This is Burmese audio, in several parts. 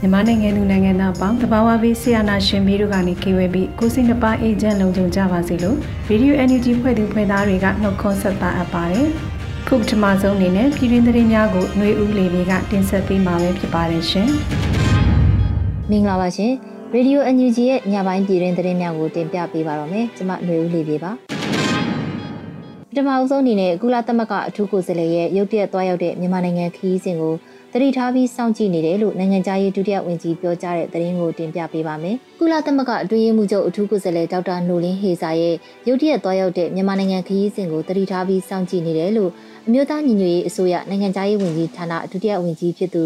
မြန်မာနိုင်ငံသူနိုင်ငံသားပေါင်းတဘာဝဘေးဆရာနာရှင်မီတို့ကနေခေဝဲပြီးကိုစိနှစ်ပါးအေဂျင့်လုံခြုံကြပါစေလို့ Radio Energy ဖွဲ့သူဖွဲ့သားတွေကနှုတ်ခွန်းဆက်တာအပ်ပါတယ်။ခုပထမဆုံးအနေနဲ့ပြည်တွင်းသတင်းများကိုຫນွေဦးလေးတွေကတင်ဆက်ပေးမှာဖြစ်ပါတယ်ရှင်။မင်္ဂလာပါရှင်။ Radio Energy ရဲ့ညပိုင်းပြည်တွင်းသတင်းများကိုတင်ပြပေးပါတော့မယ်။ကျွန်မຫນွေဦးလေးတွေပါ။ပထမဆုံးအနေနဲ့ကုလသမဂ္ဂအထူးကိုယ်စားလှယ်ရဲ့ရုတ်တရက်သွားရောက်တဲ့မြန်မာနိုင်ငံခရီးစဉ်ကို တတိထားပြီးစောင့်ကြည့်နေတယ်လို့နိုင်ငံခြားရေးဒုတိယဝန်ကြီးပြောကြားတဲ့သတင်းကိုတင်ပြပေးပါမယ်။ကုလသမဂ္ဂအတွင်းရေးမှူးချုပ်အထူးကိုယ်စားလှယ်ဒေါက်တာနိုလင်းဟေစာရဲ့ရုတ်တရက်သွားရောက်တဲ့မြန်မာနိုင်ငံခရီးစဉ်ကိုတတိထားပြီးစောင့်ကြည့်နေတယ်လို့အမျိုးသားညီညွတ်ရေးအစိုးရနိုင်ငံခြားရေးဝန်ကြီးဌာနဒုတိယဝန်ကြီးဖြစ်သူ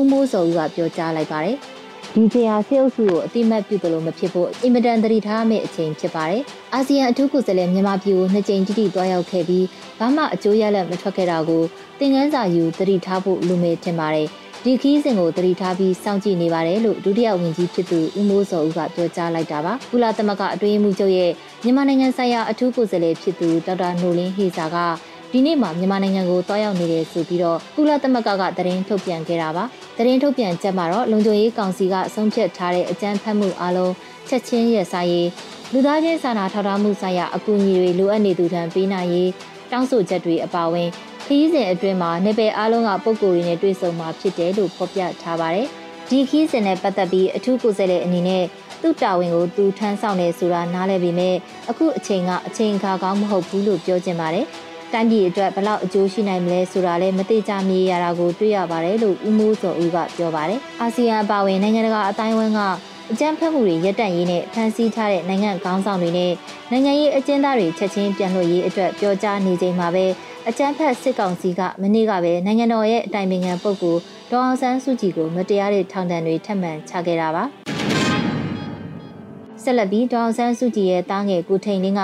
ဦးမိုးစောဦးကပြောကြားလိုက်ပါတယ်။ ဒီဇာဆေးအုပ်စုကိုအတိမတ်ပြုသလိုမဖြစ်ဖို့အင်မတန်တတိထားမယ့်အချိန်ဖြစ်ပါတယ်။အာဆီယံအထူးကိုယ်စားလှယ်မြန်မာပြည်ကိုနှစ်ကြိမ်တိတိတွားရောက်ခဲ့ပြီးဘာမှအကျိုးရလဒ်မထွက်ခဲ့တာကိုသင်ခန်းစာယူတတိထားဖို့လူမေထင်ပါတယ်။ဒီခီးစဉ်ကိုတတိထားပြီးစောင့်ကြည့်နေပါတယ်လို့ဒုတိယဝန်ကြီးဖြစ်သူဦးမိုးစောဦးကပြောကြားလိုက်တာပါ။ကုလသမဂ္ဂအတွင်းမှုချုပ်ရဲ့မြန်မာနိုင်ငံဆိုင်ရာအထူးကိုယ်စားလှယ်ဖြစ်သူဒေါက်တာနိုလင်းဟေစာက ဒီနေ့မှာမြန်မာနိုင်ငံကိုတွားရောက်နေတယ်ဆိုပြီးတော့ကုလသမဂ္ဂကသတင်းထုတ်ပြန်ခဲ့တာပါသတင်းထုတ်ပြန်ချက်မှာတော့လုံခြုံရေးကောင်စီကဆုံးဖြတ်ထားတဲ့အကြမ်းဖက်မှုအလုံးချက်ချင်းရဆိုင်ရေးလူသားချင်းစာနာထောက်ထားမှုဆိုင်ရာအကူအညီတွေလိုအပ်နေသူထံပေးနိုင်ရေးတောင်းဆိုချက်တွေအပါအဝင်ခရီးစဉ်အတွင်းမှာနေပယ်အားလုံးကပုံကိုယ်ရင်းနဲ့တွေ့ဆုံမှာဖြစ်တယ်လို့ဖော်ပြထားပါတယ်ဒီခီးစဉ်နဲ့ပတ်သက်ပြီးအထူးကိုယ်စားလှယ်အနေနဲ့သူ့တာဝန်ကိုသူထမ်းဆောင်နေဆိုတာနားလည်ပေမဲ့အခုအချိန်ကအချိန်အခါကောင်းမဟုတ်ဘူးလို့ပြောချင်ပါတယ်။ တိုင်းပြည်အတွက်ဘလောက်အကျိုးရှိနိုင်မလဲဆိုတာလည်းမသိကြမြေရတာကိုတွေ့ရပါတယ်လို့ဦးမိုးစောဦးကပြောပါတယ်။အာဆီယံအပါအဝင်နိုင်ငံတကာအတိုင်းအဝန်းကအကြမ်းဖက်မှုတွေရပ်တန့်ရေးနဲ့ဖန်ဆီးထားတဲ့နိုင်ငံခေါင်းဆောင်တွေနဲ့နိုင်ငံရေးအကျဉ်းသားတွေချက်ချင်းပြန်လွှတ်ရေးအတွက်ပြောကြားနေချိန်မှာပဲအကြမ်းဖက်စစ်ကောင်စီကမနေ့ကပဲနိုင်ငံတော်ရဲ့အတိုင်ပင်ခံပုဂ္ဂိုလ်ဒေါအောင်ဆန်းစုကြည်ကိုမတရားတဲ့ထောင်ဒဏ်တွေထပ်မံချခဲ့တာပါ။ဆက်လက်ပြီးဒေါအောင်ဆန်းစုကြည်ရဲ့တားငယ်ကိုထိန်လင်းက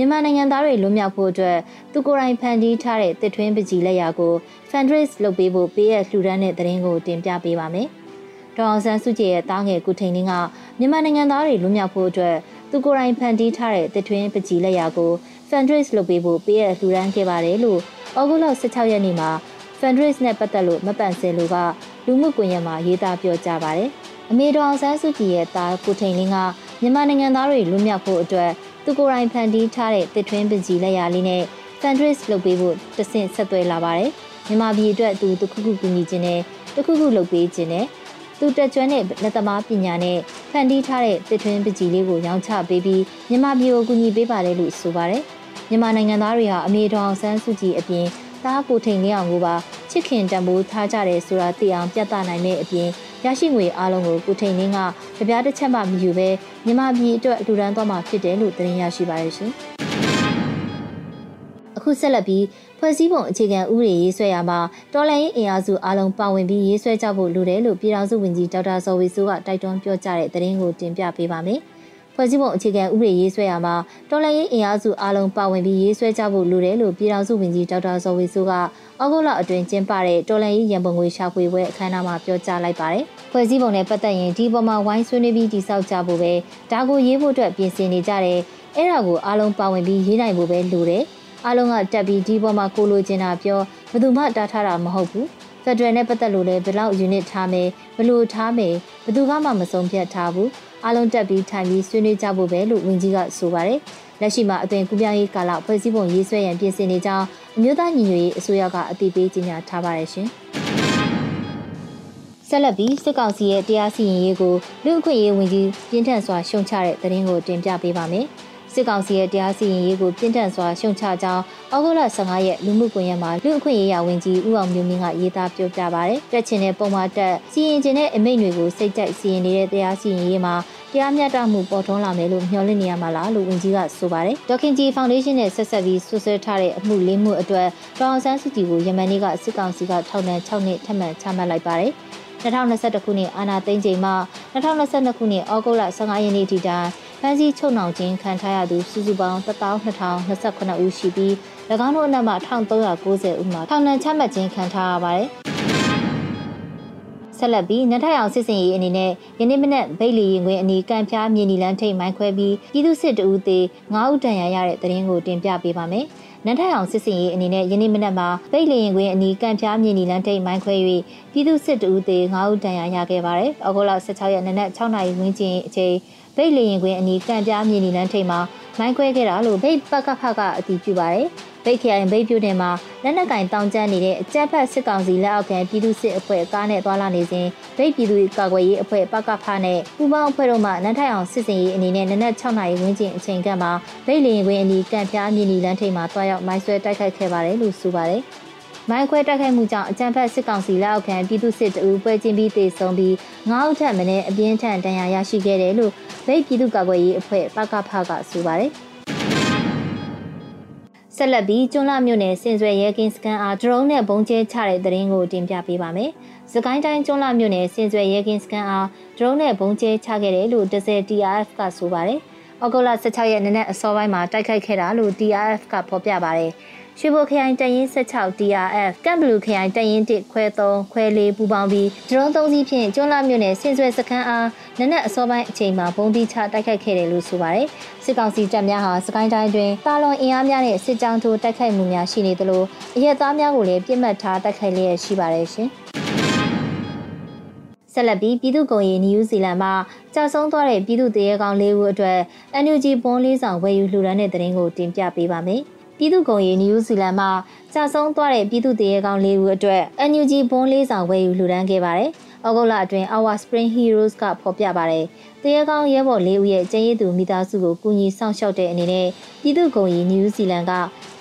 မြန်မာနိုင်ငံသားတွေလွတ်မြောက်ဖို့အတွက်သူကိုယ်တိုင်ဖန်တီးထားတဲ့တစ်ထွင်းပကြီးလက်ရာကို fundraise လုပ်ပေးဖို့ပေးရလှူဒန်းတဲ့သတင်းကိုတင်ပြပေးပါမယ်။ဒေါအောင်ဆန်းစုကြည်ရဲ့တားငယ်ကိုထိန်လင်းကမြန်မာနိုင်ငံသားတွေလွတ်မြောက်ဖို့အတွက်သူကိုယ်တိုင်ဖန်တီးထားတဲ့တစ်ထွင်းပကြီးလက်ရာကို fundraise လုပ်ပေးဖို့ပေးရလှူဒန်းခဲ့ပါတယ်လို့ဩဂုတ်လ16ရက်နေ့မှာ fundraise နဲ့ပတ်သက်လို့မပန့်စင်လူကလူမှုကွန်ရက်မှာရေးသားပြောကြားပါတယ်။အမေတော်အောင်ဆန်းစုကြည်ရဲ့တာကိုထိန်လင်းကမြန်မာနိုင်ငံသားတွေလွတ်မြောက်ဖို့အတွက် သူကိုယ်တိုင်ဖန်တီးထားတဲ့တစ်ထွင်းပကြီးလက်ရာလေးနဲ့ fundraise လုပ်ပေးဖို့တဆင့်ဆက်သွယ်လာပါတယ်။မြန်မာပြည်အတွက်သူတခုခုကူညီခြင်းနဲ့တခုခုလုပ်ပေးခြင်းနဲ့သူတက်ကျွမ်းတဲ့လက်သမားပညာနဲ့ဖန်တီးထားတဲ့တစ်ထွင်းပကြီးလေးကိုရောင်းချပေးပြီးမြန်မာပြည်ကိုကူညီပေးပါတယ်လို့ဆိုပါတယ်။မြန်မာနိုင်ငံသားတွေဟာအမေတော်ဆန်းစုကြည်အပြင်သားကိုထိန်လင်းအောင်ကိုပါချစ်ခင်တံပိုးထားကြတယ်ဆိုတာသိအောင်ပြသနိုင်တဲ့အပြင် ရရှိငွေအားလုံးကိုကုထိန်လင်းကကြပြားတစ်ချက်မှမယူဘဲမြန်မာပြည်အတွက်အတူတန်းသွားမှာဖြစ်တယ်လို့သတင်းရရှိပါရရှင်။အခုဆက်လက်ပြီးဖွဲ့စည်းပုံအခြေခံဥပဒေရေးဆွဲရမှာတော်လှန်ရေးအင်အားစုအားလုံးပါဝင်ပြီးရေးဆွဲကြဖို့လိုတယ်လို့ပြည်ထောင်စုဝန်ကြီးဒေါက်တာဇော်ဝေဆိုးကတိုက်တွန်းပြောကြားတဲ့သတင်းကိုတင်ပြပေးပါမယ်။ ဖွဲ့စည်းပုံအခြေခံဥပဒေရေးဆွဲရမှာတော်လှန်ရေးအင်အားစုအားလုံးပါဝင်ပြီးရေးဆွဲကြဖို့လိုတယ်လို့ပြည်ထောင်စုဝန်ကြီးဒေါက်တာဇော်ဝေဆိုးကဩဂုတ်လအတွင်းကျင်းပတဲ့တော်လှန်ရေးရန်ပုံငွေရှာဖွေပွဲအခမ်းအနားမှာပြောကြားလိုက်ပါတယ်။ဖွဲ့စည်းပုံနဲ့ပတ်သက်ရင်ဒီပေါ်မှာဝိုင်းဆွေးနွေးပြီးတိစောက်ကြဖို့ပဲဒါကိုရေးဖို့အတွက်ပြင်ဆင်နေကြတယ်။အဲ့ဒါကိုအားလုံးပါဝင်ပြီးရေးနိုင်ဖို့ပဲလိုတယ်။အားလုံးကတက်ပြီးဒီပေါ်မှာကိုလိုချင်တာပြောဘယ်သူမှတားထားတာမဟုတ်ဘူး။ဖက်ဒရယ်နဲ့ပတ်သက်လို့လည်းဘယ်လောက် unit ထားမယ်ဘယ်လိုထားမယ်ဘယ်သူကမှမဆုံးဖြတ်ထားဘူး။ အားလုံးတက်ပြီးထိုင်ပြီးဆွေးနွေးကြဖို့ပဲလို့ဝန်ကြီးကဆိုပါတယ်။လက်ရှိမှာအသွင်ကူးပြောင်းရေးကာလဖွဲ့စည်းပုံရေးဆွဲရန်ပြင်ဆင်နေကြောင်းအမျိုးသားညီညွတ်ရေးအစိုးရကအတည်ပြုကြေညာထားပါတယ်ရှင်။ဆက်လက်ပြီးစစ်ကောင်စီရဲ့တရားစီရင်ရေးကိုလူအခွင့်အရေးဝန်ကြီးပြင်းထန်စွာရှုံချတဲ့သတင်းကိုတင်ပြပေးပါမယ်။ စစ်ကောင်စီရဲ့တရားစီရင်ရေးကိုပြင်းထန်စွာရှုံချကြောင်းဩဂုတ်လ15ရက်လူမှုကွန်ရက်မှာလူအခွင့်အရေးဝန်ကြီးဦးအောင်မျိုးမင်းကရေးသားပြောပြပါရယ်တက်ချင်တဲ့ပုံမှန်တက်စီရင်ခြင်းတဲ့အမိန့်တွေကိုစိတ်ကြိုက်စီရင်နေတဲ့တရားစီရင်ရေးမှာတရားမျှတမှုပေါ်ထွန်းလာမယ်လို့မျှော်လင့်နေရမှာလားလို့ဝန်ကြီးကဆိုပါတယ်ဒေါခင်ဂျီဖောင်ဒေးရှင်းနဲ့ဆက်ဆက်ပြီးဆွဆွဲထားတဲ့အမှုလေးမှုအတွက်ဒေါအောင်ဆန်းစုကြည်ကိုယမန်နေ့ကစစ်ကောင်စီကထောက်နှံ6နှစ်ထပ်မံချမှတ်လိုက်ပါတယ် 2021ခုနှစ်အာဏာသိမ်းချိန်မှ2022ခုနှစ်ဩဂုတ်လ15ရက်နေ့ထိတိုင်ဖမ်းဆီးချုပ်နှောင်ခြင်းခံထားရသူစုစုပေါင်း12028ဦးရှိပြီး၎င်းတို့အနက်မှ1390ဦးမှာထောင်ဒဏ်ချမှတ်ခြင်းခံထားရပါတယ်။ဆက်လက်ပြီးနထအောင်စစ်စင်ရေးအနေနဲ့ယနေ့မနက်ဗိတ်လီရင်ခွင်အနီးကံပြားမြေနီလန်းထိတ်မိုင်းခွဲပြီးပြည်သူစစ်တဦးသေး9ဦးတန်ရာရတဲ့တရင်ကိုတင်ပြပေးပါမယ်။ နန်းထအောင်စစ်စင်ရေးအနေနဲ့ယနေ့မနက်မှာဗိတ်လီရင်ခွင်အနီးကံပြားမြေနီလန်းထိတ်မိုင်းခွဲ၍ပြည်သူစစ်တဦးသေး9ဦးတန်ရာရခဲ့ပါတယ်။ဩဂုတ်လ16ရက်နေ့နက်6နာရီဝန်းကျင်အချိန်ဗိတ်လေရင်ခွင်အနီးကံပြားမြေနီလန်းထိပ်မှာမိုင်းခွဲခဲ့တာလို့ဗိတ်ပကဖကအတည်ပြုပါတယ်။ ဗိတ်ခရိုင်ဗိတ်ပြုတင်မှာလက်နက်ကင်တောင်ကျမ်းနေတဲ့အကြက်ဖက်စစ်ကောင်စီလက်အောက်ခံပြည်သူစစ်အဖွဲ့ကားနဲ့သွာလာနေစဉ်ဗိတ်ပြည်သူကာကွယ်ရေးအဖွဲ့ပကဖနဲ့ပူပေါင်းအဖွဲ့တို့မှနန်းထိုင်အောင်စစ်စင်ရေးအနေနဲ့နနက်6နာရီဝန်းကျင်အချိန်ကမှဗိတ်လေရင်ခွင်အနီးကံပြားမြေနီလန်းထိပ်မှာတွားရောက်မိုင်းဆွဲတိုက်ခိုက်ခဲ့ပါတယ်လို့ဆိုပါတယ်။မိုင်းခွဲတိုက်ခိုက်မှုကြောင့်အကြံဖက်စစ်ကောင်စီလက်အောက်ခံပြည်သူစစ်တအူပွဲချင်းပြီးတေဆုံးပြီးငါးဦးထက်မင်းအပြင်းထန်ဒဏ်ရာရရှိခဲ့တယ်လို့ဗိတ်ပြည်သူ့ကာကွယ်ရေးအဖွဲ့ပကဖကဆိုပါတယ် ဆက်လက်ပြီးကျွန်းလာမြို့နယ်စင်စွယ်ရဲကင်းစကန်အားဒရုန်းနဲ့ဘုံကျဲချတဲ့သတင်းကိုတင်ပြပေးပါမယ်။စကိုင်းတိုင်းကျွန်းလာမြို့နယ်စင်စွယ်ရဲကင်းစကန်အားဒရုန်းနဲ့ဘုံကျဲချခဲ့တယ်လို့10 TRF ကဆိုပါတယ်။ဩဂုတ်လ16ရက်နေ့နဲ့အစောပိုင်းမှာတိုက်ခိုက်ခဲ့တာလို့ TRF ကဖော်ပြပါတယ်။ ရွှေဘိုခရိုင်တရင်16 DRF ကမ်ဘလူခရိုင်တရင်1ခွဲ3ခွဲ4ပူပေါင်းပြီးဒရုန်း3စီးဖြင့်ကျွန်းလာမြို့နယ်ဆင်ဆွဲစခန်းအားနနက်အစောပိုင်းအချိန်မှာဘုံပြီးချတိုက်ခိုက်ခဲ့တယ်လို့ဆိုပါတယ်။စစ်ကောင်စီတပ်များဟာစကိုင်းတိုင်းတွင်တာလွန်အင်အားများနဲ့စစ်ကြောင်းထိုးတိုက်ခိုက်မှုများရှိနေသလိုအရက်သားများကိုလည်းပြစ်မှတ်ထားတိုက်ခိုက်လျက်ရှိပါတယ်ရှင်။ဆက်လက်ပြီးပြည်သူ့ကုန်ရေးနယူးဇီလန်မှာကြာဆုံးသွားတဲ့ပြည်သူ့တရေကောင်၄ဦးအတွက် NUG ဘွန်လေးဆောင်ဝယ်ယူလှူဒါန်းတဲ့တဲ့ရင်ကိုတင်ပြပေးပါမယ်။ ပြည်သူ့ကုံရီနယူးဇီလန်မှာကြာဆုံးသွားတဲ့ပြည်သူတရေကောင်း၄ဦးအတွက် NUG ဘွန်းလေးဆောင်ဝယ်ယူလှူဒန်းခဲ့ပါတယ်။ဩဂုတ်လအတွင်း Our Spring Heroes ကဖော်ပြပါတယ်။တရေကောင်းရဲဘော်၄ဦးရဲ့ကျင်းရည်သူမိသားစုကိုကူညီဆောင်ရှောက်တဲ့အနေနဲ့ပြည်သူ့ကုံရီနယူးဇီလန်က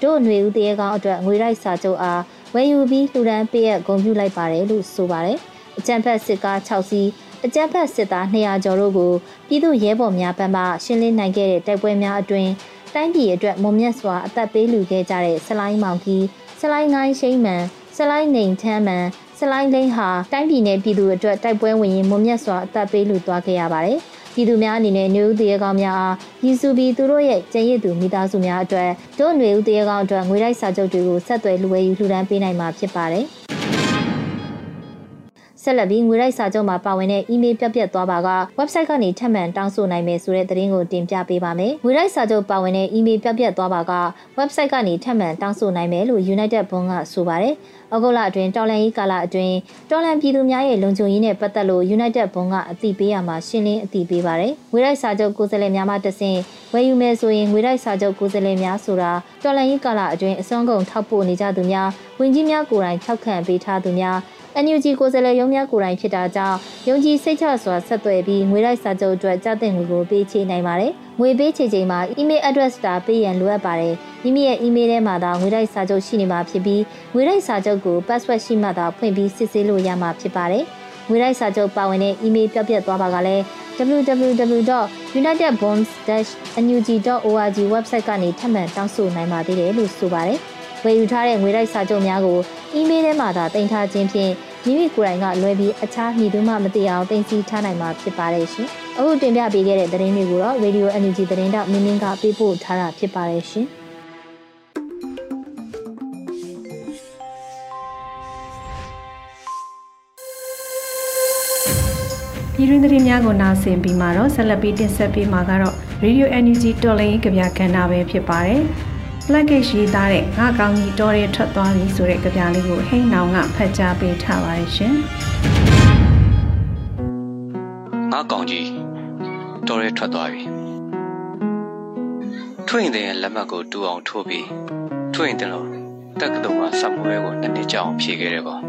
တို့ຫນွေဦးတရေကောင်းအတွက်ငွေရိုက်စာချုပ်အားဝယ်ယူပြီးလှူဒန်းပေးရဂုဏ်ပြုလိုက်ပါတယ်လို့ဆိုပါတယ်။အကြံဖက်စစ်ကား6စီးအကြမ်းဖက်စစ်သား200ကျော်တို့ကိုပြည်သူရဲဘော်များဘက်မှရှင်းလင်းနိုင်ခဲ့တဲ့တိုက်ပွဲများအတွင်း တိုင်းပြည်အတွက်မွန်မြတ်စွာအသက်ပေးလူခဲ့ကြတဲ့ဆလိုင်းမောင်ကြီးဆလိုင်းငိုင်းရှိမ့်မှန်ဆလိုင်းနေထမ်းမှန်ဆလိုင်းလိန်ဟာတိုင်းပြည်နယ်ပြည်သူအတွက်တိုက်ပွဲဝင်ရင်မွန်မြတ်စွာအသက်ပေးလူသွားခဲ့ရပါတယ်။ပြည်သူများအနေနဲ့နေဦးတရေကောင်များအားရည်စူပြီးသူတို့ရဲ့ကျင့်ရည်သူမိသားစုများအတွက်တို့နေဦးတရေကောင်အတွက်ငွေတိုက်စာချုပ်တွေကိုဆက်သွယ်လူဝယ်ယူလှူဒန်းပေးနိုင်မှာဖြစ်ပါတယ်။ ဆက်လက်ပြီးငွေရိုက်စာချုပ်မှာပါဝင်တဲ့ email ပြတ်ပြတ်သွားပါက website ကနေထပ်မံတောင်းဆိုနိုင်မယ်ဆိုတဲ့သတင်းကိုတင်ပြပေးပါမယ်။ငွေရိုက်စာချုပ်ပါဝင်တဲ့ email ပြတ်ပြတ်သွားပါက website ကနေထပ်မံတောင်းဆိုနိုင်မယ်လို့ United Bond ကဆိုပါတယ်။ဩဂုတ်လအတွင်းတော်လန်ရေးကာလအတွင်းတော်လန်ပြည်သူများရဲ့လုံခြုံရေးနဲ့ပတ်သက်လို့ United Bond ကအသိပေးရမှာရှင်းလင်းအသိပေးပါတယ်။ငွေရိုက်စာချုပ်ကိုယ်စားလှယ်များမှတဆင့်ဝယ်ယူမယ်ဆိုရင်ငွေရိုက်စာချုပ်ကိုယ်စားလှယ်များဆိုတာတော်လန်ရေးကာလအတွင်းအစွမ်းကုန်ထောက်ပို့နေကြသူများဝင်ကြီးများကိုယ်တိုင်ထောက်ခံပေးထားသူများ NUG ကိုယ်စားလှယ်ရုံးများကိုယ်တိုင်ဖြစ်တာကြောင့်ယုံကြည်စိတ်ချစွာဆက်သွယ်ပြီးငွေလိုက်စာချုပ်အတွက်ကြတဲ့ငွေကိုပေးချေနိုင်ပါတယ်။ငွေပေးချေချိန်မှာ email address တာပေးရန်လိုအပ်ပါတယ်။မိမိရဲ့ email ထဲမှာသာငွေလိုက်စာချုပ်ရှိနေမှာဖြစ်ပြီးငွေလိုက်စာချုပ်ကို password ရှိမှသာဖွင့်ပြီးစစ်ဆေးလို့ရမှာဖြစ်ပါတယ်။ငွေလိုက်စာချုပ်ပါဝင်တဲ့ email ပြပြသွားပါကလည်း www.unitedbonds-nug.org website ကနေထပ်မံတောင်းဆိုနိုင်ပါသေးတယ်လို့ဆိုပါတယ်။ ဝယ်ယူထားတဲ့ငွေလိုက်စာချုပ်များကိုအီးမေးလ်ထဲမှာသာတင်ထားခြင်းဖြင့်မိမိကိုယ်တိုင်ကလွယ်ပြီးအခြားမည်သူမှမသိအောင်တင်စီထားနိုင်မှာဖြစ်ပါတယ်ရှင်။အခုတင်ပြပေးခဲ့တဲ့သတင်းတွေကိုတော့ Radio Energy သတင်းတောက်မင်းမင်းကပေးပို့ထားတာဖြစ်ပါတယ်ရှင်။ပြည်တွင်းသတင်းများကိုနားဆင်ပြီးမှတော့ဆက်လက်ပြီးတင်ဆက်ပေးမှာကတော့ Radio Energy တော်လိုင်းကြပြကဏ္ဍပဲဖြစ်ပါတယ်။ Blackgate ရေးသားတဲ့ငါကောင်းကြီးတော်ရဲထွက်သွားပြီဆိုတဲ့ကြပြလေးကိုဟိန်းနောင်ကဖတ်ကြားပေးထားပါတယ်ရှင်။ငါကောင်းကြီးတော်ရဲထွက်သွားပြီ။ထွင်တဲ့လက်မှတ်ကိုတူအောင်ထိုးပြီးထွင်တယ်လို့တက္ကသိုလ်မှာစာမှုရဲကိုနှစ်နှစ်ကြာအောင်ဖြည့်ခဲ့တယ်ကော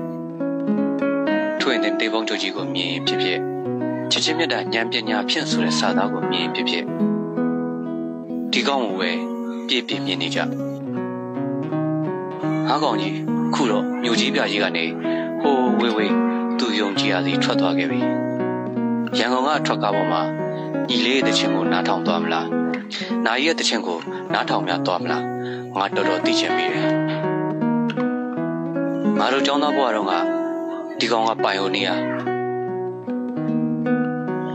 ထွင်တဲ့တေပုံချုပ်ကြီးကိုမြင်ဖြစ်ဖြစ်ချစ်ချင်းမြတ်တာဉာဏ်ပညာဖြင့်ဆိုတဲ့စာသားကိုမြင်ဖြစ်ဖြစ်ဒီကောင်းကိုပဲ ပြည့်ပြည့်မြင်နေကြအားကောင်ကြီးခုတော့မြို့ကြီးပြကြီးကနေဟိုဝေးဝေးသူယုံကြည်ရစီထွက်သွားခဲ့ပြီရန်ကုန်ကထွက်ကားပေါ်မှာညီလေးရဲ့တခြင်းကိုနားထောင်သွားမလားနာရီရဲ့တခြင်းကိုနားထောင်များသွားမလားငါတော်တော်သိချင်မိတယ်ငါတို့ကျောင်းသားဘဝတုန်းကဒီကောင်ကပိုင်ယိုနီယာ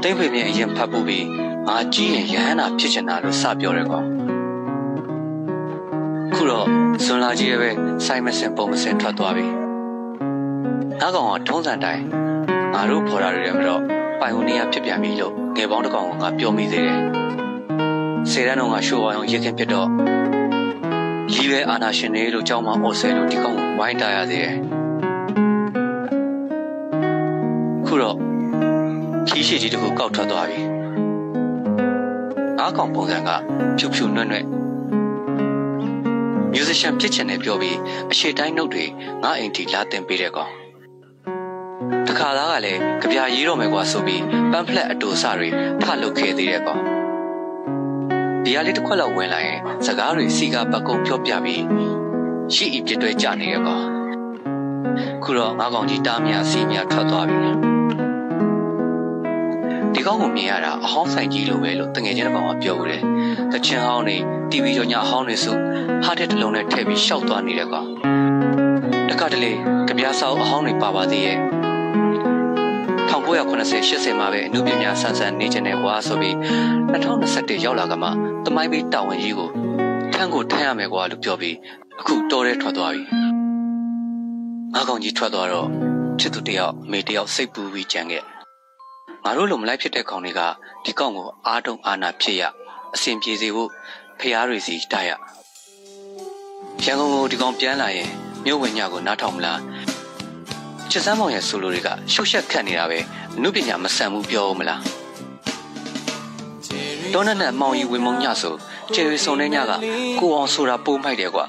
တိတ်ဖေမြင်အရင်ဖတ်ဖို့ပြီးငါကြည့်ရင်ရဟန္တာဖြစ်ချင်တာလို့စပြောတယ်ကောင် ခုတော့ဇွန်လာကြီးရဲ့ပဲစိုင်းမစင်ပုံမစင်ထွက်သွားပြီနောက်ကောင်ကထုံးစံတိုင်းငါတို့ဖော်တာတွေလည်းမတော့ပိုင်ယိုနီယာဖြစ်ပြန်ပြီလို့ငယ်ပေါင်းတစ်ကောင်ကပြောမိသေးတယ်စေတန်းတော်ကရှိုးဝါအောင်ရခင်ဖြစ်တော့လီပဲအာနာရှင်တွေလို့ကြောင်းမအော်ဆယ်လို့ဒီကောင်ကိုဝိုင်းတာရသေးတယ်ခုတော့ခီးရှိကြီးတခုကောက်ထွက်သွားပြီအားကောင်ပုံစံကဖြူဖြူနွဲ့နွဲ့ musician ဖြစ်ချင်တယ်ပြောပြီးအရှိတိုင်းနှုတ်တွေငါအိမ်ထိလာတင်ပေးတဲ့ကောင်တခါသားကလည်းကြပြရေးတော့မယ်ကွာဆိုပြီးပမ်ဖလက်အတူအစတွေထလုပ်ခဲ့သေးတဲ့ကောင်ဒီရလေးတစ်ခွက်လောက်ဝင်လာရင်စကားတွေစီကပကုံပြောပြပြီးရှိဤပြစ်တွဲကြနေတဲ့ကောင်ခုတော့ငါကောင်ကြီးတားမြစီမြထွက်သွားပြီ ဒီကောင်ကိုမြင်ရတာအဟောင်းဆိုင်ကြီးလိုပဲလို့တငယ်ချင်းတစ်ကောင်ကပြောဦးတယ်။တချင်ဟောင်းနေ TV ကြောင့်ညအဟောင်းနေစုဟာတဲ့တစ်လုံးနဲ့ထည့်ပြီးရှောက်သွားနေတဲ့ကောင်။တခါတလေကြပြားဆောက်အဟောင်းတွေပါပါသေးရဲ့1980 80မှာပဲအမှုပညာဆန်းဆန်းနေချင်တယ်ကွာဆိုပြီး2021ရောက်လာကမှတမိုင်းပေးတာဝန်ကြီးကိုထန်းကိုထမ်းရမယ်ကွာလို့ပြောပြီးအခုတော်ရဲထွက်သွားပြီ။ငါကောင်ကြီးထွက်သွားတော့ချစ်သူတယောက်မိတယောက်စိတ်ပူပြီးကြံခဲ့ ငါတို့လိုမလိုက်ဖြစ်တဲ့ကောင်တွေကဒီကောင်ကိုအားတုံအာနာဖြစ်ရအစဉ်ပြေစေဖို့ဖျားတွေစီတိုက်ရရန်ကုန်ကိုဒီကောင်ပြန်လာရင်မြို့ဝင်ညကိုနားထောင်မလားချစ်စမ်းမောင်ရဲ့ဆိုလိုတွေကရှုပ်ရှက်ခတ်နေတာပဲအမှုပညာမဆန်ဘူးပြောမလားဒေါနနတ်မောင်ကြီးဝင်မုံညဆိုကျေရီစုံတဲ့ညကကိုအောင်ဆိုတာပိုးမိုက်တယ်ကွာ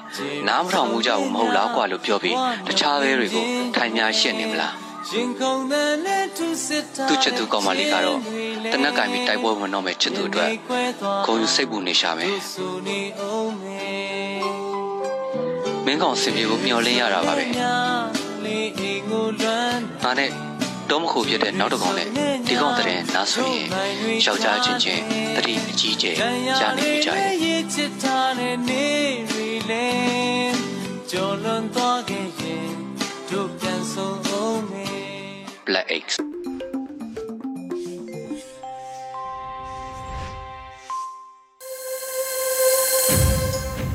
နားမထောင်မှုကြဘူးမဟုတ်လားကွာလို့ပြောပြီးတခြားဘဲတွေကိုထိုင်များရှက်နေမလား သူချစ်သူကောင်မလေးကတော့တနက်ကင်ပြီးတိုက်ပွဲဝင်တော့မယ်ချစ်သူအတွက်ဂုံယူစိတ်ပူနေရှာမယ်မင်းကောင်စင်ပြေကိုမျောလင်းရတာပါပဲငါနဲ့တော့မခုဖြစ်တဲ့နောက်တစ်ကောင်နဲ့ဒီကောင်တဲ့နားဆိုရင်ယောက်ျားချင်းချင်းတတိအကြီးကျယ်ရနေကြရဲ့ကျော်လွန်သွားခဲ့ Black Eggs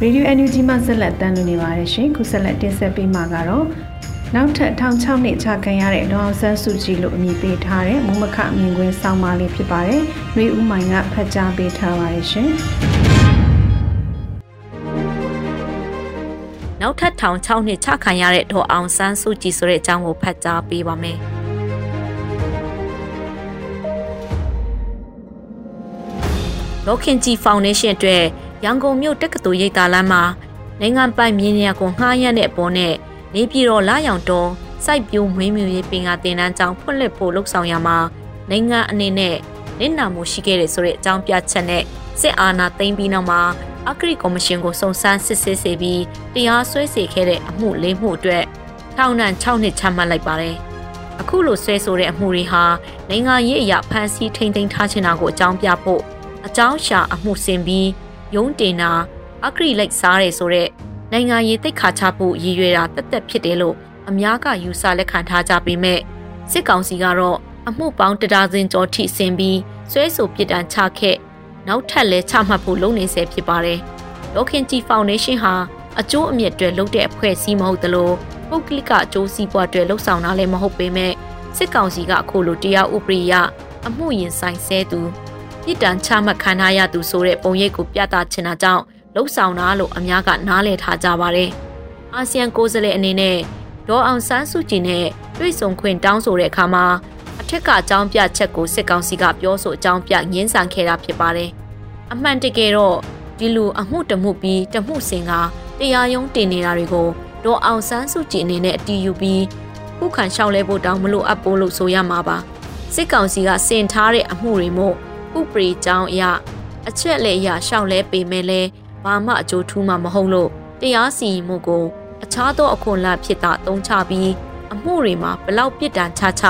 ရေဒီယို NUG မှဆက်လက်တမ်းလူနေပါတယ်ရှင်ခုဆက်လက်တင်ဆက်ပေးမှာကတော့နောက်ထပ်1006နှစ်ချခံရတဲ့ဒေါအောင်ဆန်းစုကြည်လို့အမည်ပေးထားတဲ့မုံမခမြင်ကွင်းဆောင်းပါးလေးဖြစ်ပါတယ်။နှွေဦးမိုင်ကဖတ်ကြားပေးထားပါတယ်ရှင်။နောက်ထပ်ထောင်6နှစ်ချခံရတဲ့ဒေါ်အောင်ဆန်းစုကြည်ဆိုတဲ့အကြောင်းကိုဖတ်ကြားပေးပါမယ်။ လောခင်ကြီးဖောင်ဒေးရှင်းအတွက်ရန်ကုန်မြို့တက္ကသိုလ်ရိပ်သာလမ်းမှာနိုင်ငံပိုင်မြင်းရကိုငှားရမ်းတဲ့အပေါ်နဲ့နေပြည်တော်လာရောင်တော်စိုက်ပျိုးမွေးမြူရေးပင်ကတင်တန်းကြောင်းဖွင့်လှစ်ဖို့လှုံ့ဆော်ရမှာနိုင်ငံအနေနဲ့နစ်နာမှုရှိခဲ့တဲ့ဆိုတဲ့အကြောင်းပြချက်နဲ့စစ်အာဏာသိမ်းပြီးနောက်မှာအဂရိကော်မရှင်ကိုစုံစမ်းစစ်ဆေးစေပြီးတရားစွဲဆိုခဲ့တဲ့အမှုလေးမှုအတွက်ထောင်ဒဏ်6နှစ်ချမှတ်လိုက်ပါတယ်။အခုလိုဆွဲဆိုတဲ့အမှုတွေဟာနိုင်ငံရေးအရာဖန်ဆီးထိန်းသိမ်းထားခြင်းတာကိုအကြောင်းပြဖို့ အကြောင်းရှာအမှုဆင်ပြီးရုံးတင်တာအဂရိလိုက်စားတယ်ဆိုတဲ့နိုင်ငံရေးသိက္ခာချဖို့ရည်ရွယ်တာတက်တက်ဖြစ်တယ်လို့အများကယူဆလက်ခံထားကြပေမဲ့စစ်ကောင်စီကတော့အမှုပေါင်းတဒါဇင်ကျော်ထိဆင်ပြီးဆွဲဆိုပစ်ဒဏ်ချခဲ့နောက်ထပ်လဲချမှတ်ဖို့လုပ်နေဆဲဖြစ်ပါတယ်။လောခင်ကြီးဖောင်ဒေးရှင်းဟာအကျိုးအမြတ်တွေလုပ်တဲ့အဖွဲ့အစည်းမဟုတ်သလိုပုဂ္ဂလိကအကျိုးစီးပွားတွေလှုပ်ဆောင်တာလည်းမဟုတ်ပေမဲ့စစ်ကောင်စီကအခုလိုတရားဥပဒေရအမှုရင်ဆိုင်ဆဲသူ ပြည်တံချမှတ်ခံထားရသူဆိုတဲ့ပုံရိပ်ကိုပြသချင်တာကြောင့်လှုပ်ဆောင်တာလို့အများကနားလည်ထားကြပါတယ်။အာဆီယံကိုယ်စားလှယ်အနေနဲ့ဒေါ်အောင်ဆန်းစုကြည်နဲ့တွေ့ဆုံခွင့်တောင်းဆိုတဲ့အခါမှာအထက်ကအကြောင်းပြချက်ကိုစစ်ကောင်စီကပြောဆိုအကြောင်းပြငင်းဆန်ခဲ့တာဖြစ်ပါတယ်။အမှန်တကယ်တော့ဒီလိုအမှုတမှုပြီးတမှုစင်ကတရားရုံးတင်နေတာတွေကိုဒေါ်အောင်ဆန်းစုကြည်အနေနဲ့အတီးယူပြီးခုခံလျှောက်လဲဖို့တောင်းမလို့အပ်ပိုးလို့ဆိုရမှာပါစစ်ကောင်စီကစင်ထားတဲ့အမှုတွေမို့ ဥပဒေကြောင်းအရအချက်လက်အရရှောက်လဲပေမဲ့လဲဘာမှအကျိုးထူးမှမဟုတ်လို့တရားစီရင်မှုကိုအခြားသောအခွန်လဖြစ်တာတုံးချပြီးအမှုတွေမှာဘလောက်ပြစ်ဒဏ်ချချ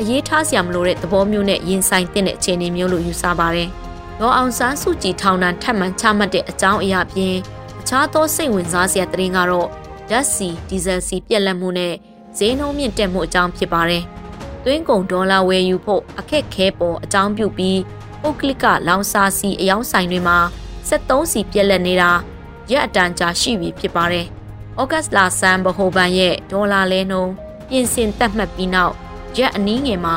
အရေးထားစရာမလိုတဲ့သဘောမျိုးနဲ့ရင်ဆိုင်တဲ့အခြေအနေမျိုးလို့ယူဆပါတယ်။ဒေါ်အောင်ဆန်းစုကြည်ထောင်ဒဏ်ထပ်မံချမှတ်တဲ့အကြောင်းအရာပြင်အခြားသောစိတ်ဝင်စားစရာသတင်းကတော့ဓာတ်ဆီဒီဇယ်ဆီပြက်လက်မှုနဲ့ဈေးနှုန်းမြင့်တက်မှုအကြောင်းဖြစ်ပါတယ်။သွင်းကုန်ဒေါ်လာဝယ်ယူဖို့အခက်ခဲပေါ်အကြောင်းပြုပြီး ပုတ်ကလစ်ကလောင်စာစီအယောင်းဆိုင်တွေမှာ73စီပြက်လက်နေတာရက်အတန်ကြာရှိပြီဖြစ်ပါတယ်။ဩဂတ်လဆန်ဘဟိုဘန်ရဲ့ဒေါ်လာလဲနှုန်းပြင်ဆင်တက်မှတ်ပြီးနောက်ရက်အနည်းငယ်မှာ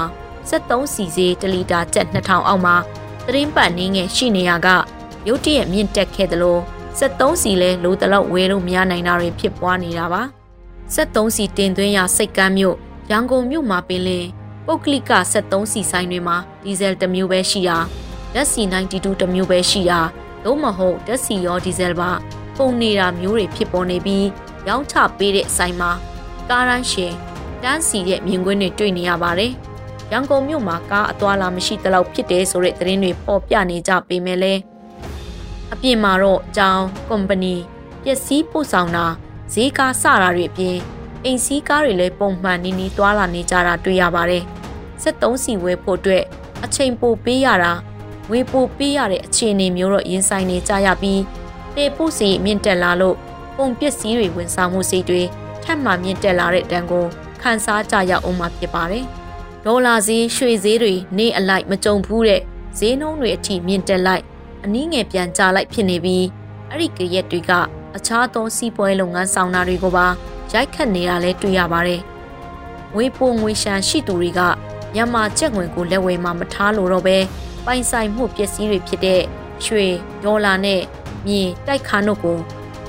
73စီစေး1လီတာကျပ်2000အောက်မှာသတင်းပတ်နည်းငယ်ရှိနေရကရုတ်တရက်မြင့်တက်ခဲ့သလို73စီလဲလိုတလောက်ဝယ်လို့မရနိုင်တာတွေဖြစ်ပွားနေတာပါ73စီတင်သွင်းရစိတ်ကမ်းမြို့ရန်ကုန်မြို့မှာပင်လင် ပုတ်ကလစ်က73စီဆိုင်တွေမှာဒီဇယ်တစ်မျိုးပဲရှိရာဓာတ်ဆီ92တစ်မျိုးပဲရှိရာသို့မဟုတ်ဓာတ်ဆီရောဒီဇယ်ပါပုံနေတာမျိုးတွေဖြစ်ပေါ်နေပြီးရောင်းချပေးတဲ့ဆိုင်မှာကားရန်ရှင်တန်းစီရဲ့မြင်ကွင်းတွေတွေ့နေရပါတယ်။ရန်ကုန်မြို့မှာကားအသွားလာမရှိသလောက်ဖြစ်တယ်ဆိုတဲ့သတင်းတွေပေါ်ပြနေကြပေမဲ့လည်းအပြင်မှာတော့ကြောင်ကုမ္ပဏီပစ္စည်းပို့ဆောင်တာဈေးကားစတာတွေအပြင် အိမ်စီးကားတွေလည်းပုံမှန်နီးနီးသွားလာနေကြတာတွေ့ရပါတယ်။73စီဝဲဖို့အတွက်အချိန်ပိုပေးရတာဝေပိုပေးရတဲ့အခြေအနေမျိုးတော့ရင်ဆိုင်နေကြရပြီးတေပုစီမြင့်တက်လာလို့ပုံပစ္စည်းတွေဝန်ဆောင်မှုစိတ်တွေထပ်မံမြင့်တက်လာတဲ့တန်ကိုခန်းစားကြရအောင်မှာဖြစ်ပါတယ်။ဒေါ်လာဈေးရွှေဈေးတွေနေအလိုက်မကြုံဘူးတဲ့ဈေးနှုန်းတွေအထိမြင့်တက်လိုက်အနည်းငယ်ပြန်ကျလိုက်ဖြစ်နေပြီးအဲ့ဒီကရက်တွေကအခြားသောစီးပွားရေးလုပ်ငန်းဆောင်တာတွေကိုပါ ရိုက်ခတ်နေတာလည်းတွေ့ရပါတယ်။ငွေပိုငွေရှန်ရှိသူတွေကမြန်မာကျပ်ငွေကိုလက်ဝယ်မှာမထားလို့တော့ပဲပိုင်ဆိုင်မှုပစ္စည်းတွေဖြစ်တဲ့ရွှေဒေါ်လာနဲ့မြေတိုက်ခါနုတ်ကို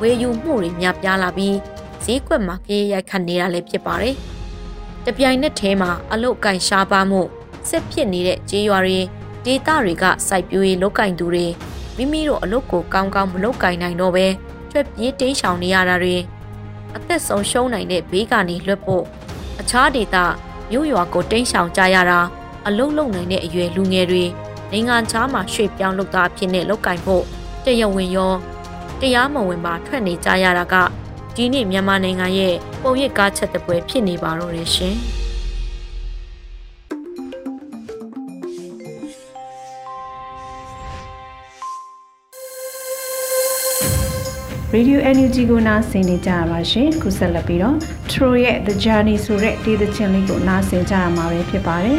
ဝယ်ယူမှုတွေများပြားလာပြီးဈေးကွက်မှာကြေးရိုက်ခတ်နေတာလည်းဖြစ်ပါတယ်။တပြိုင်နက်တည်းမှာအလုတ်ကင်ရှားပါမှုစစ်ဖြစ်နေတဲ့ကြေးရွာတွေဒေသတွေကစိုက်ပျိုးရေးလုပ်ကင်သူတွေမိမိတို့အလုတ်ကိုကောင်းကောင်းမလုပ်ကင်နိုင်တော့ပဲထွက်ပြေးတိမ်းရှောင်နေရတာတွေ အသက်ဆုံးရှုံးနိုင်တဲ့ဘေးကနေလွတ်ဖို့အခြားဒေသမြို့ရွာကိုတိမ်းရှောင်ကြရတာအလုတ်လုံနိုင်တဲ့အရွယ်လူငယ်တွေနိုင်ငံခြားမှာရွှေ့ပြောင်းလုပ်သားဖြစ်နေလောက်ကင်ဖို့တရဝင်ရောတရားမဝင်ပါထွက်နေကြရတာကဒီနေ့မြန်မာနိုင်ငံရဲ့ပုံရိပ်ကားချက်တပွဲဖြစ်နေပါတော့တယ်ရှင်။ Radio NUG ကိုနားဆင်နေကြပါရှင်ခုဆက်လက်ပြီးတော့ Tro ရဲ့ The Journey ဆိုတဲ့ဒေသချင်းလေးကိုနားဆင်ကြရမှာပဲဖြစ်ပါတယ်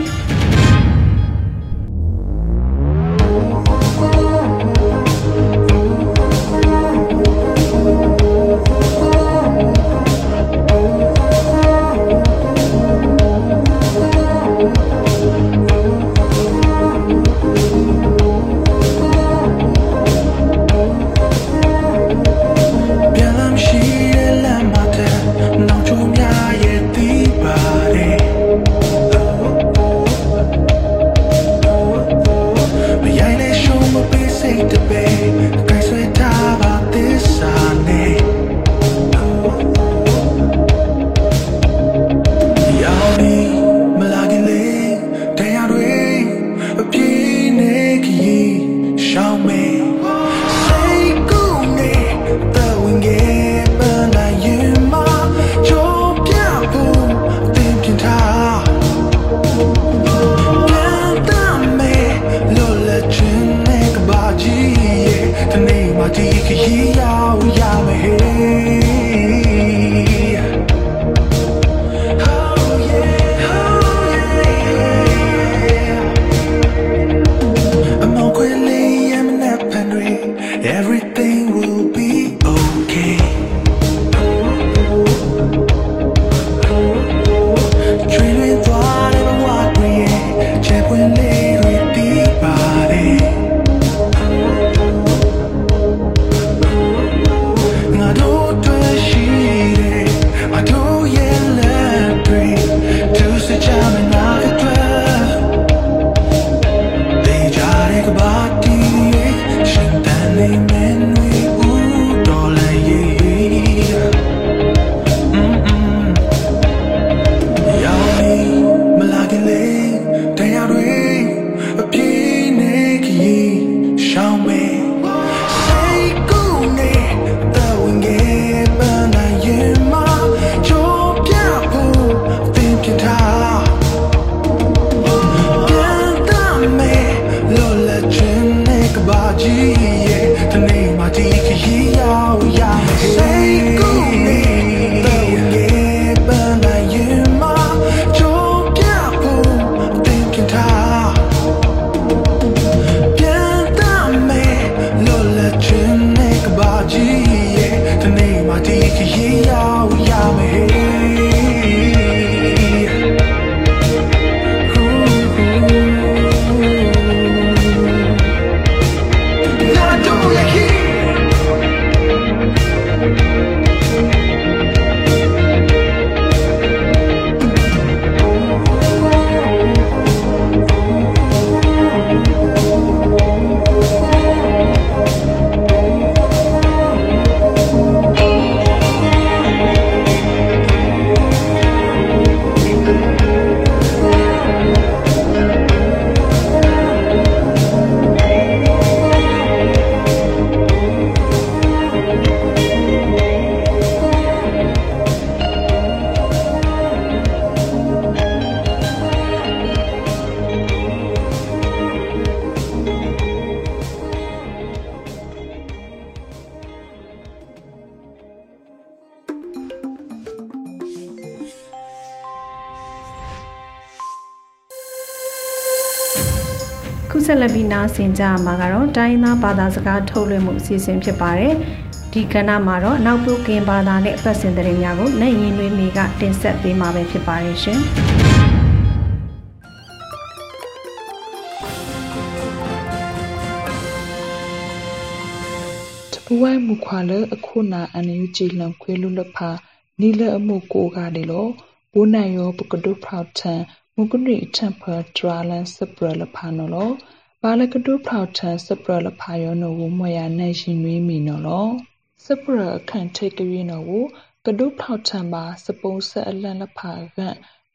ဆက်လက်ပြီးနားဆင်ကြမှာကတော့တိုင်းသားဘာသာစကားထုတ်လွှင့်မှုအစီအစဉ်ဖြစ်ပါတယ်ဒီကဏ္ဍမှာတော့နောက်ပုကင်ဘာသာနဲ့ပတ်စင်တဲ့များကိုလက်ရင်တွေမိကတင်ဆက်ပေးမှာပဲဖြစ်ပါတယ်ရှင်ပူဝိုင်းမူခွာလအခုနာအန်ယူဂျီလံခွေလူလဖာနီလအမှုကိုကတယ်လို့ဘိုးနိုင်ရောပကဒုဖောက်ထန်မုကရိအထံဖာဒရာလန်စပရလဖာနော်လို့ ဘာလကဒုဖောက်ထန်စပရလဖာယောနော်ဝမွေရနိုင်ရှင်နွေးမီနော်လို့စပရအခန့်ထိတ်ကရီနော်ကိုကဒုဖောက်ထန်ပါစပုံးဆက်အလန်လဖာက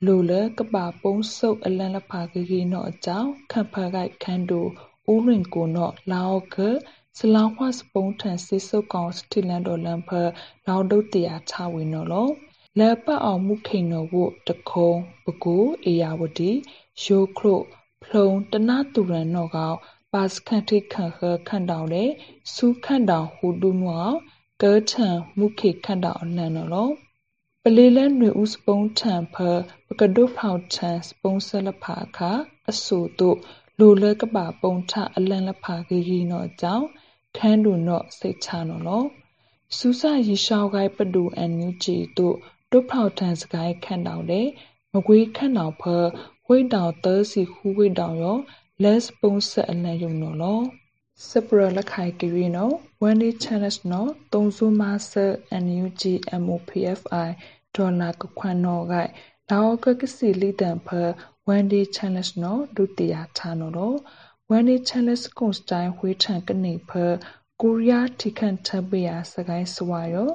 လိုလကပါပုံးဆုပ်အလန်လဖာကကြီးနော်အကြောင်းခန့်ဖာကိုက်ခန်းတူဦးရင်ကိုနော်လာအောကစလောင်းခွစပုံးထန်စစ်စုပ်ကောင်စတီလန်ဒေါ်လန်ဖာလောက်ဒုတ်တရာချဝင်နော်လို့လက်ပတ်အောင်မှုခိန်နော်ဝတခုံပကူအေယာဝတီရိုခရို ဖလုံတနတူရန်နော်ကောပါစခန့်ထိခန့်ခခန့်တောင်လေစူးခန့်တောင်ဟူတူနောកើထံမှုခိခန့်တောင်အလန်နော်လို့ပလေးလဲຫນွေဦးစပုံးထံဖပကဒုဖောက်ထံစပုံးဆလဖာခအဆူတို့လိုလဲကပါပုံထအလန်လဖာဂီဂီနော်ကြောင့်ခန်းတူနော်စိတ်ချနော်လို့စူးစရီရှောက်ကိုက်ပဒူအန်နူဂျီတို့တုတ်ဖောက်ထန်စကိုင်းခန့်တောင်တဲ့မကွေးခန့်တောင်ဖ ဝိတ်တောင်သဲစီခူးဝိတ်တောင်ရောလက်စပုံးဆက်အလန်ယုံနော်လို့စပရလက်ခိုင်ကရီနော်ဝန်ဒီချန်နက်နော်တုံစုမဆာ NUG MOPFI ဒေါ်လာကခွန်နော်ဂိုက်လောကကစီလီတန်ဖဝန်ဒီချန်နက်နော်ဒုတိယဌာနော်လို့ဝန်ဒီချန်နက်ကွန်စတိုင်းဝေးထန်ကနေဖကိုရီးယားထိခန့်ထပ်ပြရစကိုင်းစွာရော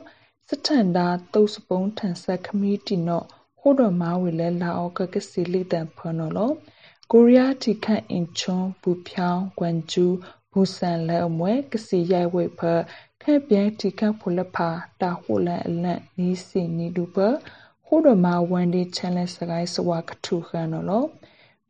စထန်ဒါတုတ်စပုံးထန်ဆက်ခမီတီနော့ ဟိုဒမာဝီလဲလာအောကကစီလီတန်ဖနော်လောကိုရီးယားထိခန့်အင်ချွန်ဘူဖြောင်းကွမ်ကျူဘူဆန်လဲအမွဲကစီရိုက်ဝိဖခက်ပြဲထိခန့်ဖူလဖာတာဟိုလန်အလန့်နီးစီနီဒူပဟိုဒမာဝန်ဒီချန်လက်စကိုင်းစဝါကထုခန်နော်လော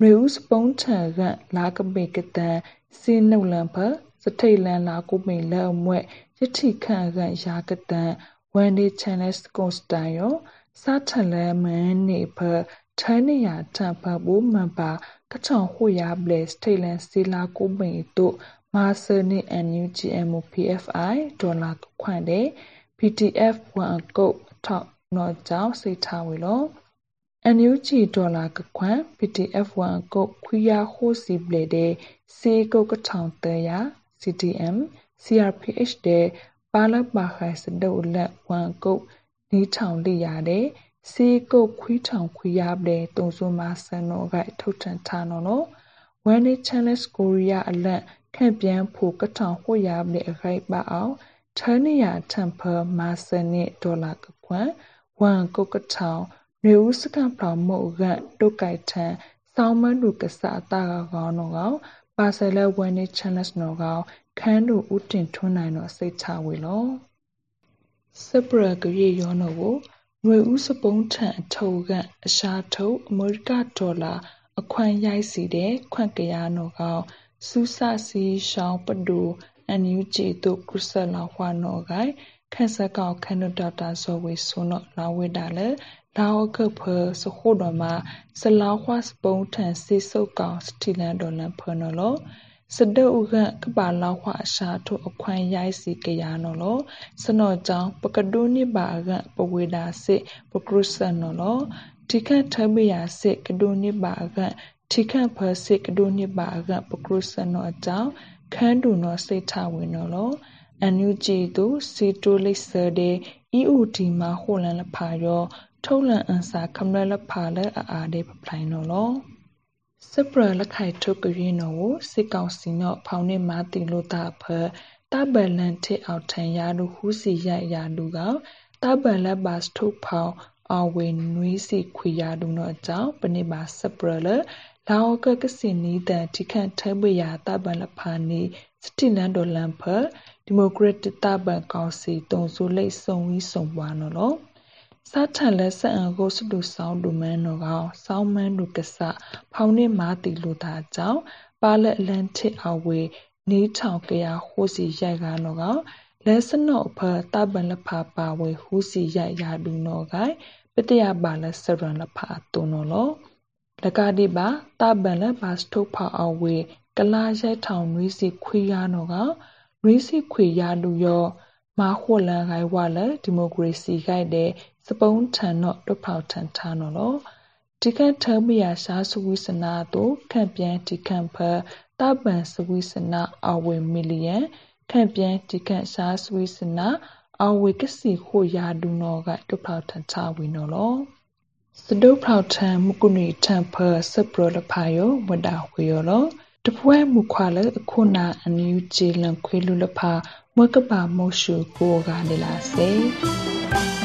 ရေဦးစပုံးထန်ကလာကပေကတန်စီနှုတ်လန်ဖစထိတ်လန်လာကိုမိန်လဲအမွဲရတိခန့်ကရာကတန်ဝန်ဒီချန်လက်ကွန်စတိုင်ယော စာထလဲမန်နေဖထိုင်းနေရထပ်ဖဘူမန်ပါကချောင်ဟိုရဘလက်စထိတ်လန်စီလာကိုမိန်တို့မာဆာနီ NUGM PFI ဒေါ်လာခွန့်တဲ့ PTF ဝန်ကုတ်ထောက်နော်ကြောင့်စိတ်ထားဝေလို့ NUG ဒေါ်လာကခွန့် PTF ဝန်ကုတ်ခွေးရဟိုစီပလေတဲ့စေကုတ်ကထောင်တရ CTM CRPH တဲ့ပါလပါခိုင်စဒုလက်ဝန်ကုတ် နီးထောင်လိရတဲ့စေကုတ်ခွေးထောင်ခွေးရတဲ့တုံစုမဆန်တော့ကထုတ်ထန်ထားနော်နော်ဝန်နေ challenge ကိုရီးယားအလက်ခန့်ပြန်ဖို့ကထောင်ဟိုရတဲ့အခိုက်ပါအောင်ထန်းနေရထမ်ဖာမာဆန်နဲ့ဒေါ်လာကခွန်ဝန်ကုတ်ကထောင်နေဦးစကံပလောင်မုတ်ကတုတ်ကြိုက်ထန်ဆောင်းမန်းလူကစားတာကောင်းတော့ကောပါဆယ်လက်ဝန်နေ challenge နော်ကောခန်းတို့ဥတင်ထွန်းနိုင်တော့စိတ်ချဝေလော စပရကရေရောနော်ကိုຫນွေဦးစပုံးထန်အထုပ်ကအရှာထုတ်အမေရိကဒေါ်လာအခွန်ရိုက်စီတဲ့ခွန့်ကရနော်ကောစူးစစီရှောင်းပဒူအန်ယူဂျီတို့ကရဆလာဟွာနော်ဂိုင်ခက်စကောက်ခန်ဒေါတာဇော်ဝေဆုနော်လာဝေတာလေလာအကဖစခုတော်မှာစလောက်ဟွာစပုံးထန်စီစုတ်ကောင်စတီလန်ဒေါ်လန်ဖနော်လော စဒုကကပါလောက်ခွာရှာထုအခွန်ရိုက်စီကရနော်လောစနောကြောင့်ပကဒုနိဘာကပဝေဒာစစ်ပကရုဆန်နော်လောတိခတ်ထမယာစစ်ကဒုနိဘာကထိခန့်ဖစစ်ကဒုနိဘာကပကရုဆန်နော်အကြောင်းခန်းတူနော်စိတ်ထဝင်နော်လောအန်ယူဂျီတို့စီတိုလိဆာတဲ့ EOD မှာဟိုလန်လဖာရောထုတ်လန်အန်စာခမရလဖာလဲအာအာတဲ့ပပလိုင်းနော်လော စပရလက်ခိုင်ထုတ်ကရင်နော်ကိုစစ်ကောင်စီနော်ဖောင်နေမာတီလို့တာဖတဘလန်တဲ့အောက်ထန်ရလူဟူးစီရရလူကတဘလဘတ်ထုတ်ဖောင်အဝေနွေးစီခွေရလူနော်အကြောင်းပနိပါစပရလလာဝကကစင်နီတန်တိခန့်ထဲပွေရတဘလဖာနီစတိလန်ဒေါ်လန်ဖဒီမိုကရက်တစ်တဘန်ကောင်စီတုံဆိုလိတ်စုံဝီးစုံပွားနော်လော စာထန်လက်ဆက်အန်ကိုစတူဆောင်းဒူမန်နော်ကောင်ဆောင်းမန်းဒူကဆဖောင်နေမာတီလူသားကြောင့်ပါလက်အလန်တစ်အဝေနီးထောင်ကရဟိုစီရိုက်ကားနော်ကောင်လက်စနော့ဖတဘန်လဖာပါဝေဟူစီရိုက်ရာဒူနော်ကိုင်ပတရပါလက်စရန်လဖာတုံနော်လောလကတိပါတဘန်လဘတ်ထုတ်ဖာအဝေကလာရိုက်ထောင်နွေးစီခွေရနော်ကနွေးစီခွေရလူရော မာဟွလန်ဂိုင်ဝါလဒီမိုကရေစီဂိုက်တဲ့စပုံးထန်တော့တော့ဖောက်ထန်ထားနော်လောဒီကထမရရှားစဝိစနာတို့ခံပြန်ဒီခံဖတပန်စဝိစနာအဝေမီလီယံခံပြန်ဒီခံရှားစဝိစနာအဝေကစီခိုရာဒူနောကတုဖောက်ထန်ချဝီနော်လောစဒုဖောက်ထန်မကုနီထန်ဖဆပရလဖာယောဝဒါခွေယောလောတပွဲမူခွာလအခုနာအန်ယူဂျေလန်ခွေလူလဖာ မွကပါမို့ရှုကိုကနေလာစေ